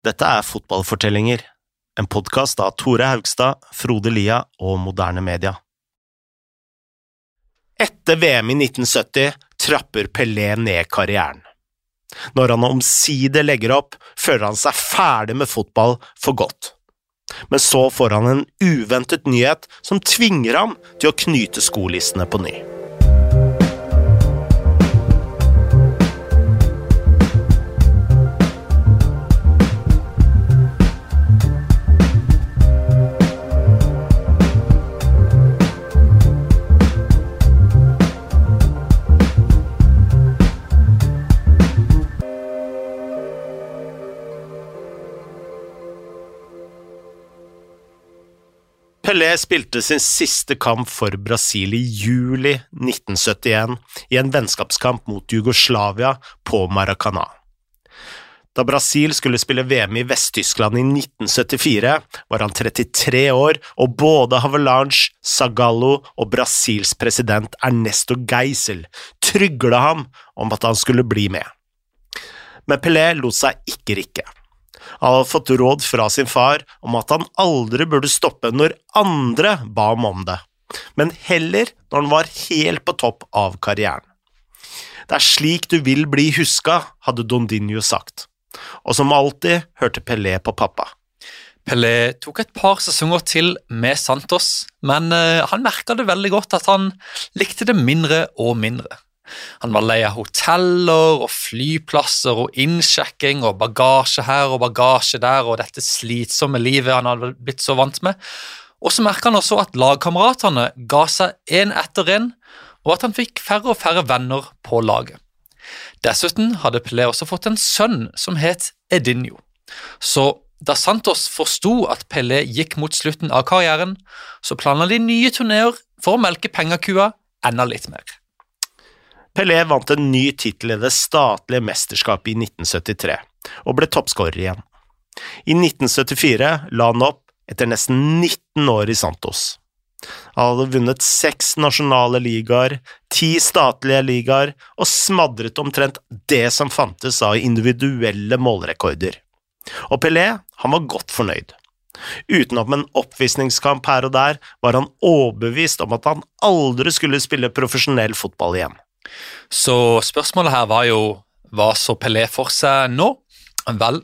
Dette er Fotballfortellinger, en podkast av Tore Haugstad, Frode Lia og Moderne Media. Etter VM i 1970 trapper Pelé ned karrieren. Når han omsider legger opp, føler han seg ferdig med fotball for godt. Men så får han en uventet nyhet som tvinger ham til å knyte skolissene på ny. Pelé spilte sin siste kamp for Brasil i juli 1971 i en vennskapskamp mot Jugoslavia på Maracana. Da Brasil skulle spille VM i Vest-Tyskland i 1974, var han 33 år, og både Havelange, Zagallo og Brasils president Ernesto Geisel trygla ham om at han skulle bli med. Men Pelé lot seg ikke rikke. Han hadde fått råd fra sin far om at han aldri burde stoppe når andre ba ham om det, men heller når han var helt på topp av karrieren. Det er slik du vil bli huska, hadde Dondinho sagt, og som alltid hørte Pelé på pappa. Pelé tok et par sesonger til med Santos, men uh, han merka det veldig godt at han likte det mindre og mindre. Han var lei av hoteller og flyplasser og innsjekking og bagasje her og bagasje der og dette slitsomme livet han hadde blitt så vant med. Og så merka han også at lagkameratene ga seg én etter én, og at han fikk færre og færre venner på laget. Dessuten hadde Pelé også fått en sønn som het Edinho. Så da Santos forsto at Pelé gikk mot slutten av karrieren, så planla de nye turneer for å melke pengekua enda litt mer. Pelé vant en ny tittel i det statlige mesterskapet i 1973, og ble toppskårer igjen. I 1974 la han opp etter nesten 19 år i Santos. Han hadde vunnet seks nasjonale ligaer, ti statlige ligaer og smadret omtrent det som fantes av individuelle målrekorder. Og Pelé, han var godt fornøyd. Utenom en oppvisningskamp her og der, var han overbevist om at han aldri skulle spille profesjonell fotball igjen. Så spørsmålet her var jo hva så Pelé for seg nå? Vel,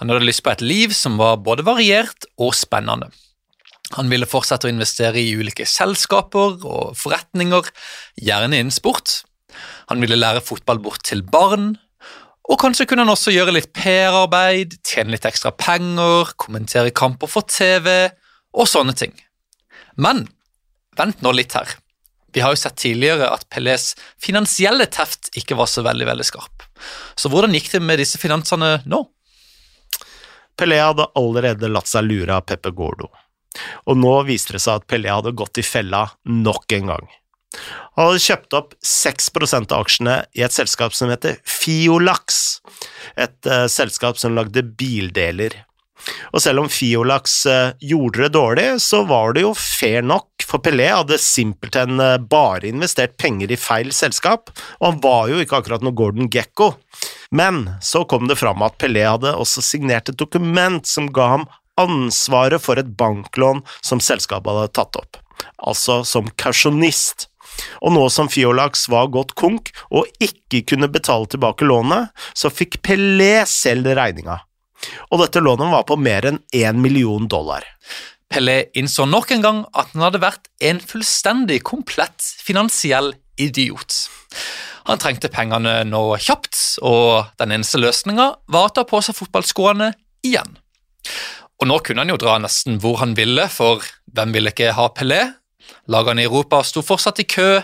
han hadde lyst på et liv som var både variert og spennende. Han ville fortsette å investere i ulike selskaper og forretninger, gjerne innen sport. Han ville lære fotball bort til barn, og kanskje kunne han også gjøre litt PR-arbeid, tjene litt ekstra penger, kommentere kamper for TV og sånne ting. Men vent nå litt her. Vi har jo sett tidligere at Pelés finansielle teft ikke var så veldig veldig skarp. Så hvordan gikk det med disse finansene nå? Pelé hadde allerede latt seg lure av Pepe Gordo, og nå viste det seg at Pelé hadde gått i fella nok en gang. Han hadde kjøpt opp 6% av aksjene i et selskap som heter Fiolax, et uh, selskap som lagde bildeler. Og selv om Fiolax uh, gjorde det dårlig, så var det jo fair nok, for Pelé hadde simpelthen uh, bare investert penger i feil selskap, og han var jo ikke akkurat noe Gordon Gekko. Men så kom det fram at Pelé hadde også signert et dokument som ga ham ansvaret for et banklån som selskapet hadde tatt opp, altså som kausjonist. Og nå som Fiolax var gått konk og ikke kunne betale tilbake lånet, så fikk Pelé selv regninga. Og dette lånet var på mer enn én million dollar. Pelé innså nok en gang at han hadde vært en fullstendig komplett finansiell idiot. Han trengte pengene nå kjapt, og den eneste løsninga var å ta på seg fotballskoene igjen. Og nå kunne han jo dra nesten hvor han ville, for hvem ville ikke ha Pelé? Lagene i Europa sto fortsatt i kø,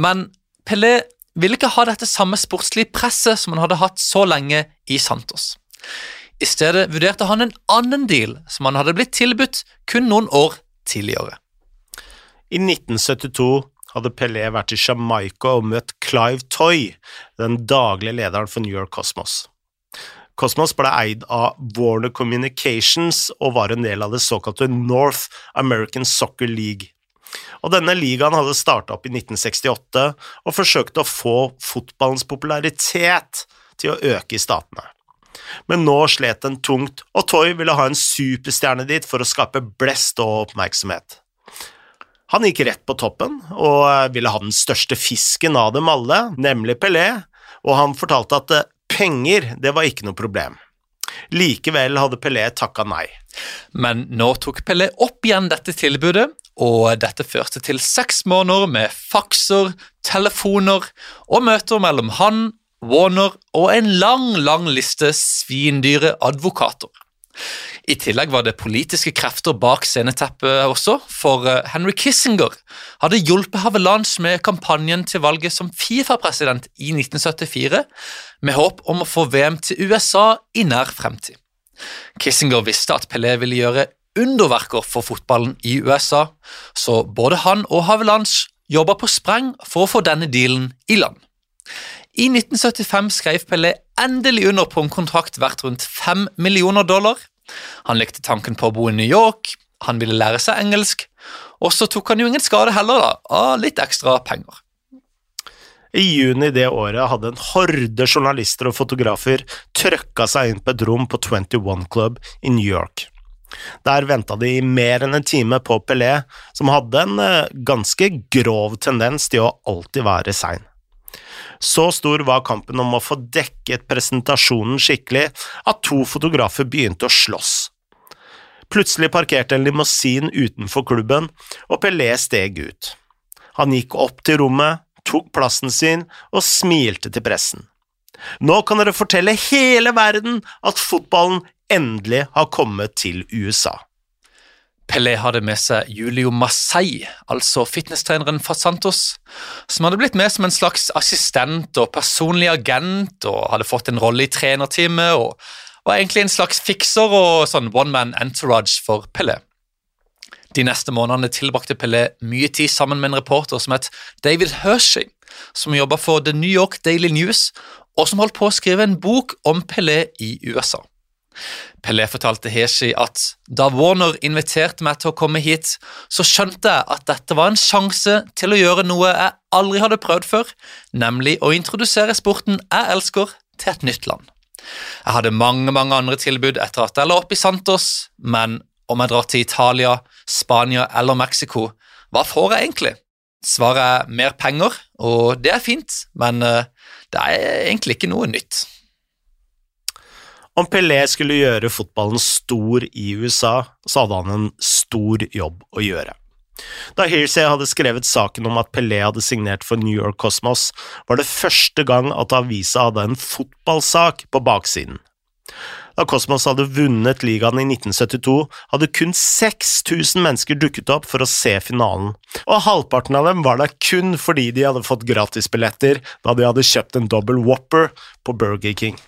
men Pelé ville ikke ha dette samme sportslige presset som han hadde hatt så lenge i Santos. I stedet vurderte han en annen deal som han hadde blitt tilbudt kun noen år tidligere. I 1972 hadde Pelé vært i Jamaica og møtt Clive Toy, den daglige lederen for New York Cosmos. Cosmos ble eid av Warner Communications og var en del av det såkalte North American Soccer League og denne ligaen hadde starta opp i 1968 og forsøkte å få fotballens popularitet til å øke i statene. Men nå slet den tungt, og Toy ville ha en superstjerne dit for å skape blest og oppmerksomhet. Han gikk rett på toppen og ville ha den største fisken av dem alle, nemlig Pelé, og han fortalte at eh, penger, det var ikke noe problem. Likevel hadde Pelé takka nei. Men nå tok Pelé opp igjen dette tilbudet, og dette førte til seks måneder med fakser, telefoner og møter mellom han, Warner og en lang, lang liste svindyre advokater. I tillegg var det politiske krefter bak sceneteppet også, for eh, Henry Kissinger hadde hjulpet Havelange med kampanjen til valget som Fifa-president i 1974, med håp om å få VM til USA i nær fremtid. Kissinger visste at Pelé ville gjøre underverker for fotballen i USA, så både han og Havelange jobba på spreng for å få denne dealen i land. I 1975 skrev Pelé endelig under på en kontrakt verdt rundt 5 millioner dollar. Han likte tanken på å bo i New York, han ville lære seg engelsk, og så tok han jo ingen skade heller da, av litt ekstra penger. I juni det året hadde en horde journalister og fotografer trøkka seg inn på et rom på 21 Club i New York. Der venta de i mer enn en time på Pelé, som hadde en eh, ganske grov tendens til å alltid være sein. Så stor var kampen om å få dekket presentasjonen skikkelig at to fotografer begynte å slåss. Plutselig parkerte en limousin utenfor klubben, og Pelé steg ut. Han gikk opp til rommet, tok plassen sin og smilte til pressen. Nå kan dere fortelle hele verden at fotballen endelig har kommet til USA. Pelé hadde med seg Julio Massei, altså fitnesstreneren fra Santos, som hadde blitt med som en slags assistent og personlig agent og hadde fått en rolle i trenerteamet og var egentlig en slags fikser og sånn one man entourage for Pelé. De neste månedene tilbrakte Pelé mye tid sammen med en reporter som het David Hershey, som jobba for The New York Daily News, og som holdt på å skrive en bok om Pelé i USA. Pelé fortalte Heshi at da Warner inviterte meg til å komme hit, så skjønte jeg at dette var en sjanse til å gjøre noe jeg aldri hadde prøvd før, nemlig å introdusere sporten jeg elsker, til et nytt land. Jeg hadde mange mange andre tilbud etter at jeg la opp i Santos, men om jeg drar til Italia, Spania eller Mexico, hva får jeg egentlig? Svaret er mer penger, og det er fint, men eh, det er egentlig ikke noe nytt. Om Pelé skulle gjøre fotballen stor i USA, så hadde han en stor jobb å gjøre. Da Hearsay hadde skrevet saken om at Pelé hadde signert for New York Cosmos, var det første gang at avisa hadde en fotballsak på baksiden. Da Cosmos hadde vunnet ligaen i 1972, hadde kun 6000 mennesker dukket opp for å se finalen, og halvparten av dem var der kun fordi de hadde fått gratisbilletter da de hadde kjøpt en double whopper på Burger King.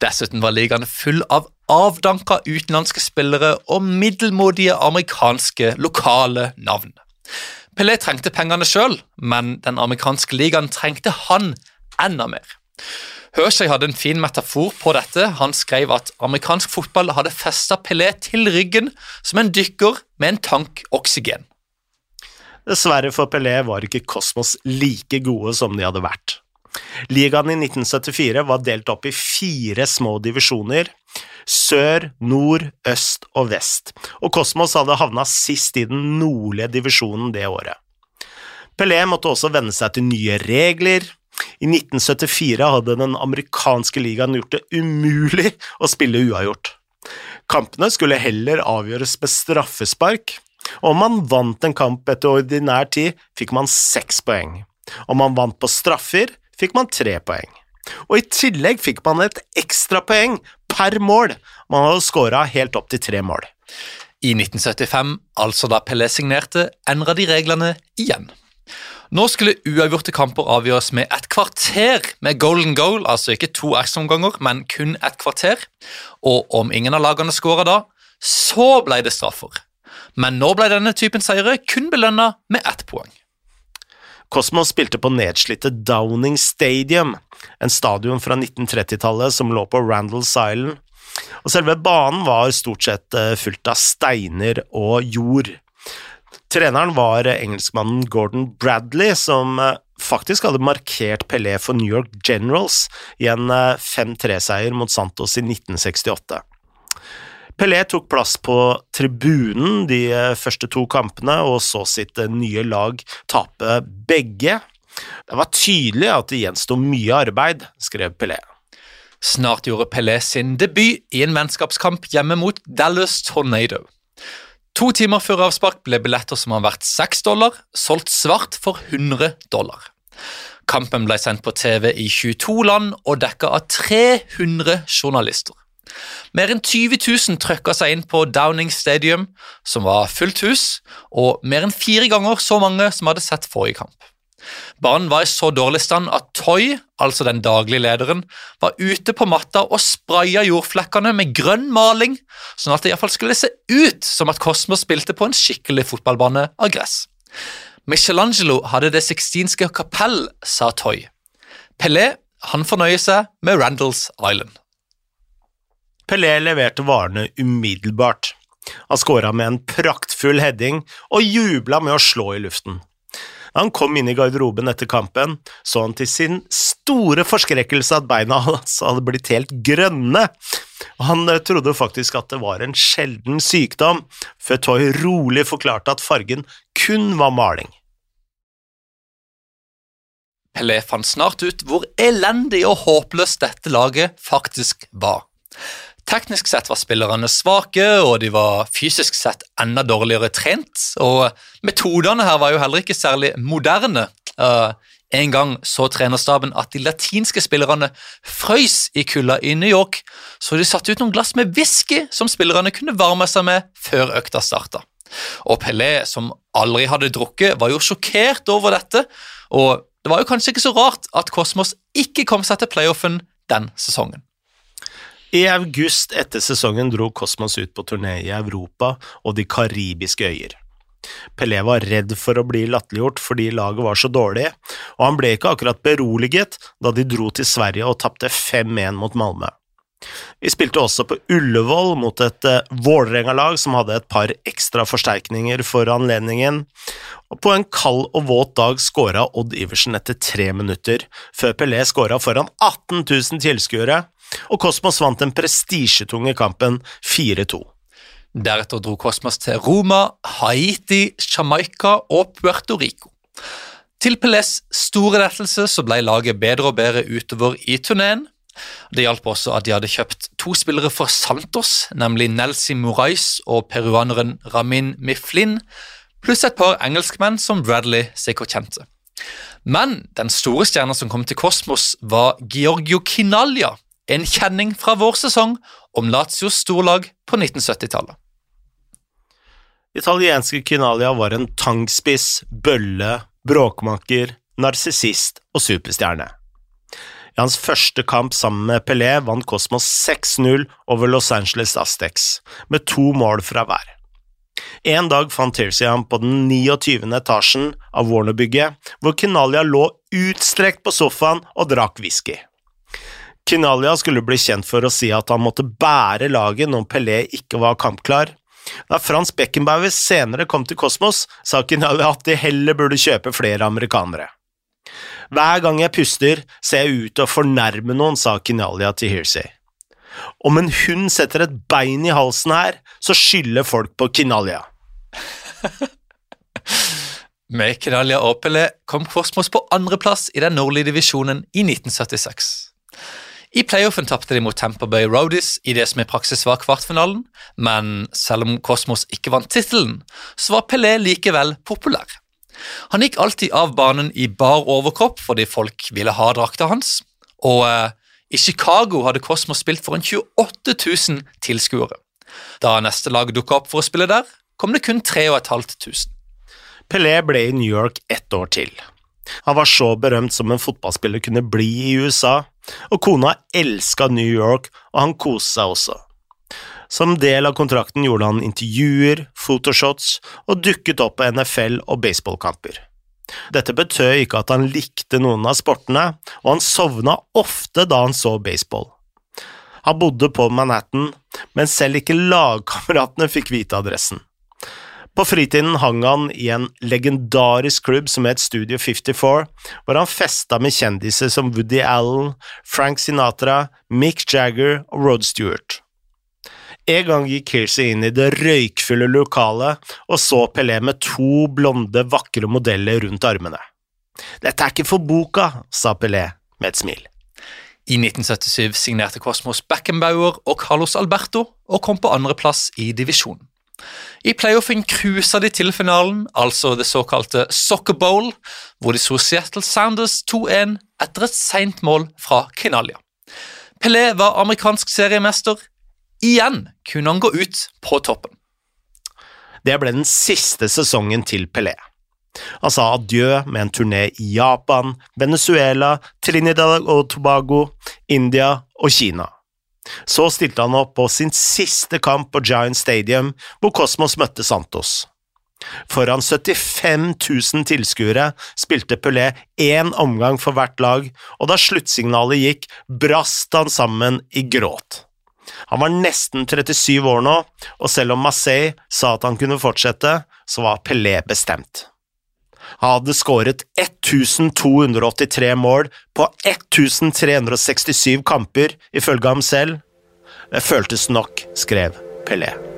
Dessuten var ligaen full av avdanka utenlandske spillere og middelmådige amerikanske lokale navn. Pelé trengte pengene sjøl, men den amerikanske ligaen trengte han enda mer. Hershey hadde en fin metafor på dette. Han skrev at amerikansk fotball hadde festa Pelé til ryggen som en dykker med en tank oksygen. Dessverre for Pelé var ikke Kosmos like gode som de hadde vært. Ligaen i 1974 var delt opp i fire små divisjoner, sør, nord, øst og vest, og Kosmos hadde havna sist i den nordlige divisjonen det året. Pelé måtte også venne seg til nye regler, i 1974 hadde den amerikanske ligaen gjort det umulig å spille uavgjort. Kampene skulle heller avgjøres med straffespark, og om man vant en kamp etter ordinær tid, fikk man seks poeng. Om man vant på straffer, fikk man tre poeng. Og i tillegg fikk man et ekstrapoeng per mål. Man hadde skåra helt opp til tre mål. I 1975, altså da Pelé signerte, endra de reglene igjen. Nå skulle uavgjorte kamper avgjøres med et kvarter med golden goal, altså ikke to ekstraomganger, men kun et kvarter. Og om ingen av lagene skåra da, så ble det straffer. Men nå ble denne typen seire kun belønna med ett poeng. Cosmos spilte på nedslitte Downing Stadium, en stadion fra 1930-tallet som lå på Randalls Island, og selve banen var stort sett eh, fullt av steiner og jord. Treneren var engelskmannen Gordon Bradley, som eh, faktisk hadde markert Pelé for New York Generals i en 5-3-seier mot Santos i 1968. Pelé tok plass på tribunen de første to kampene og så sitt nye lag tape begge. Det var tydelig at det gjensto mye arbeid, skrev Pelé. Snart gjorde Pelé sin debut i en vennskapskamp hjemme mot Dallas Tornado. To timer før avspark ble billetter som har vært 6 dollar, solgt svart for 100 dollar. Kampen ble sendt på TV i 22 land og dekka av 300 journalister. Mer enn 20 000 trøkka seg inn på Downing Stadium, som var fullt hus, og mer enn fire ganger så mange som hadde sett forrige kamp. Banen var i så dårlig stand at Toy, altså den daglige lederen, var ute på matta og spraya jordflekkene med grønn maling, sånn at det iallfall skulle se ut som at Cosmos spilte på en skikkelig fotballbane av gress. Michelangelo hadde Det sixtinske kapell, sa Toy. Pelé han fornøyer seg med Randalls Island. Pelé leverte varene umiddelbart. Han skåra med en praktfull heading og jubla med å slå i luften. Da han kom inn i garderoben etter kampen, så han til sin store forskrekkelse at beina hans hadde blitt helt grønne. Han eh, trodde faktisk at det var en sjelden sykdom, før Toy rolig forklarte at fargen kun var maling. Pelé fant snart ut hvor elendig og håpløst dette laget faktisk var. Teknisk sett var spillerne svake, og de var fysisk sett enda dårligere trent. Og metodene her var jo heller ikke særlig moderne. Uh, en gang så trenerstaben at de latinske spillerne frøys i kulda i New York, så de satte ut noen glass med whisky som spillerne kunne varme seg med før økta starta. Og Pelé, som aldri hadde drukket, var jo sjokkert over dette, og det var jo kanskje ikke så rart at Kosmos ikke kom seg til playoffen den sesongen. I august etter sesongen dro Cosmos ut på turné i Europa og de karibiske øyer. Pelé var redd for å bli latterliggjort fordi laget var så dårlig, og han ble ikke akkurat beroliget da de dro til Sverige og tapte 5-1 mot Malmö. Vi spilte også på Ullevål mot et uh, Vålerenga-lag som hadde et par ekstra forsterkninger for anledningen, og på en kald og våt dag skåra Odd Iversen etter tre minutter, før Pelé skåra foran 18 000 tilskuere, og Kosmos vant den prestisjetunge kampen 4-2. Deretter dro Kosmos til Roma, Haiti, Jamaica og Puerto Rico. Til Pelés store lettelse så ble laget bedre og bedre utover i turneen. Det hjalp også at de hadde kjøpt to spillere for Santos, nemlig Nelsi Morais og peruaneren Ramin Miflin, pluss et par engelskmenn som Bradley sikkert kjente. Men den store stjerna som kom til Kosmos, var Giorgio Kinalja, en kjenning fra vår sesong om Lazios storlag på 1970-tallet. Italienske Kinalia var en tangspiss, bølle, bråkmaker, narsissist og superstjerne. I hans første kamp sammen med Pelé vant Cosmos 6-0 over Los Angeles Aztecs, med to mål fra hver. En dag fant Tirsey ham på den 29. etasjen av Warner-bygget, hvor Kinalia lå utstrekt på sofaen og drakk whisky. Kinalia skulle bli kjent for å si at han måtte bære laget når Pelé ikke var kampklar. Da Frans Beckenbauer senere kom til Kosmos, sa Kinalia at de heller burde kjøpe flere amerikanere. Hver gang jeg puster, ser jeg ut til å fornærme noen, sa Kinalia til Hearsay. Om en hund setter et bein i halsen her, så skylder folk på Kinalia. Med Kinalia og Pelé kom Kosmos på andreplass i den nordlige divisjonen i 1976. I playoffen tapte de mot Tamper Bay Roadies i det som i praksis var kvartfinalen, men selv om Kosmos ikke vant tittelen, så var Pelé likevel populær. Han gikk alltid av banen i bar overkropp fordi folk ville ha drakta hans, og eh, i Chicago hadde Cosmos spilt for en 28 000 tilskuere. Da neste lag dukka opp for å spille der, kom det kun 3500. Pelé ble i New York ett år til. Han var så berømt som en fotballspiller kunne bli i USA, og kona elska New York, og han koste seg også. Som del av kontrakten gjorde han intervjuer, photoshots og dukket opp på NFL og baseballkamper. Dette betød ikke at han likte noen av sportene, og han sovna ofte da han så baseball. Han bodde på Manhattan, men selv ikke lagkameratene fikk vite adressen. På fritiden hang han i en legendarisk klubb som het Studio 54, hvor han festa med kjendiser som Woody Allen, Frank Sinatra, Mick Jagger og Rod Stewart. En gang gikk Kersey inn i det røykfulle lokalet og så Pelé med to blonde, vakre modeller rundt armene. Dette er ikke for boka, sa Pelé med et smil. I 1977 signerte Cosmos Beckenbauer og Carlos Alberto og kom på andreplass i divisjonen. I playoffen cruisa de til finalen, altså det såkalte Soccer Bowl, hvor de slo Seattle Sounders 2-1 etter et seint mål fra Kinalia. Pelé var amerikansk seriemester. Igjen kunne han gå ut på toppen. Det ble den siste sesongen til Pelé. Han sa adjø med en turné i Japan, Venezuela, Trinidad og Tobago, India og Kina. Så stilte han opp på sin siste kamp på Giant Stadium, hvor Cosmos møtte Santos. Foran 75 000 tilskuere spilte Pelé én omgang for hvert lag, og da sluttsignalet gikk, brast han sammen i gråt. Han var nesten 37 år nå, og selv om Marseille sa at han kunne fortsette, så var Pelé bestemt. Hadde skåret 1283 mål på 1367 kamper, ifølge ham selv. Det føltes nok, skrev Pelé.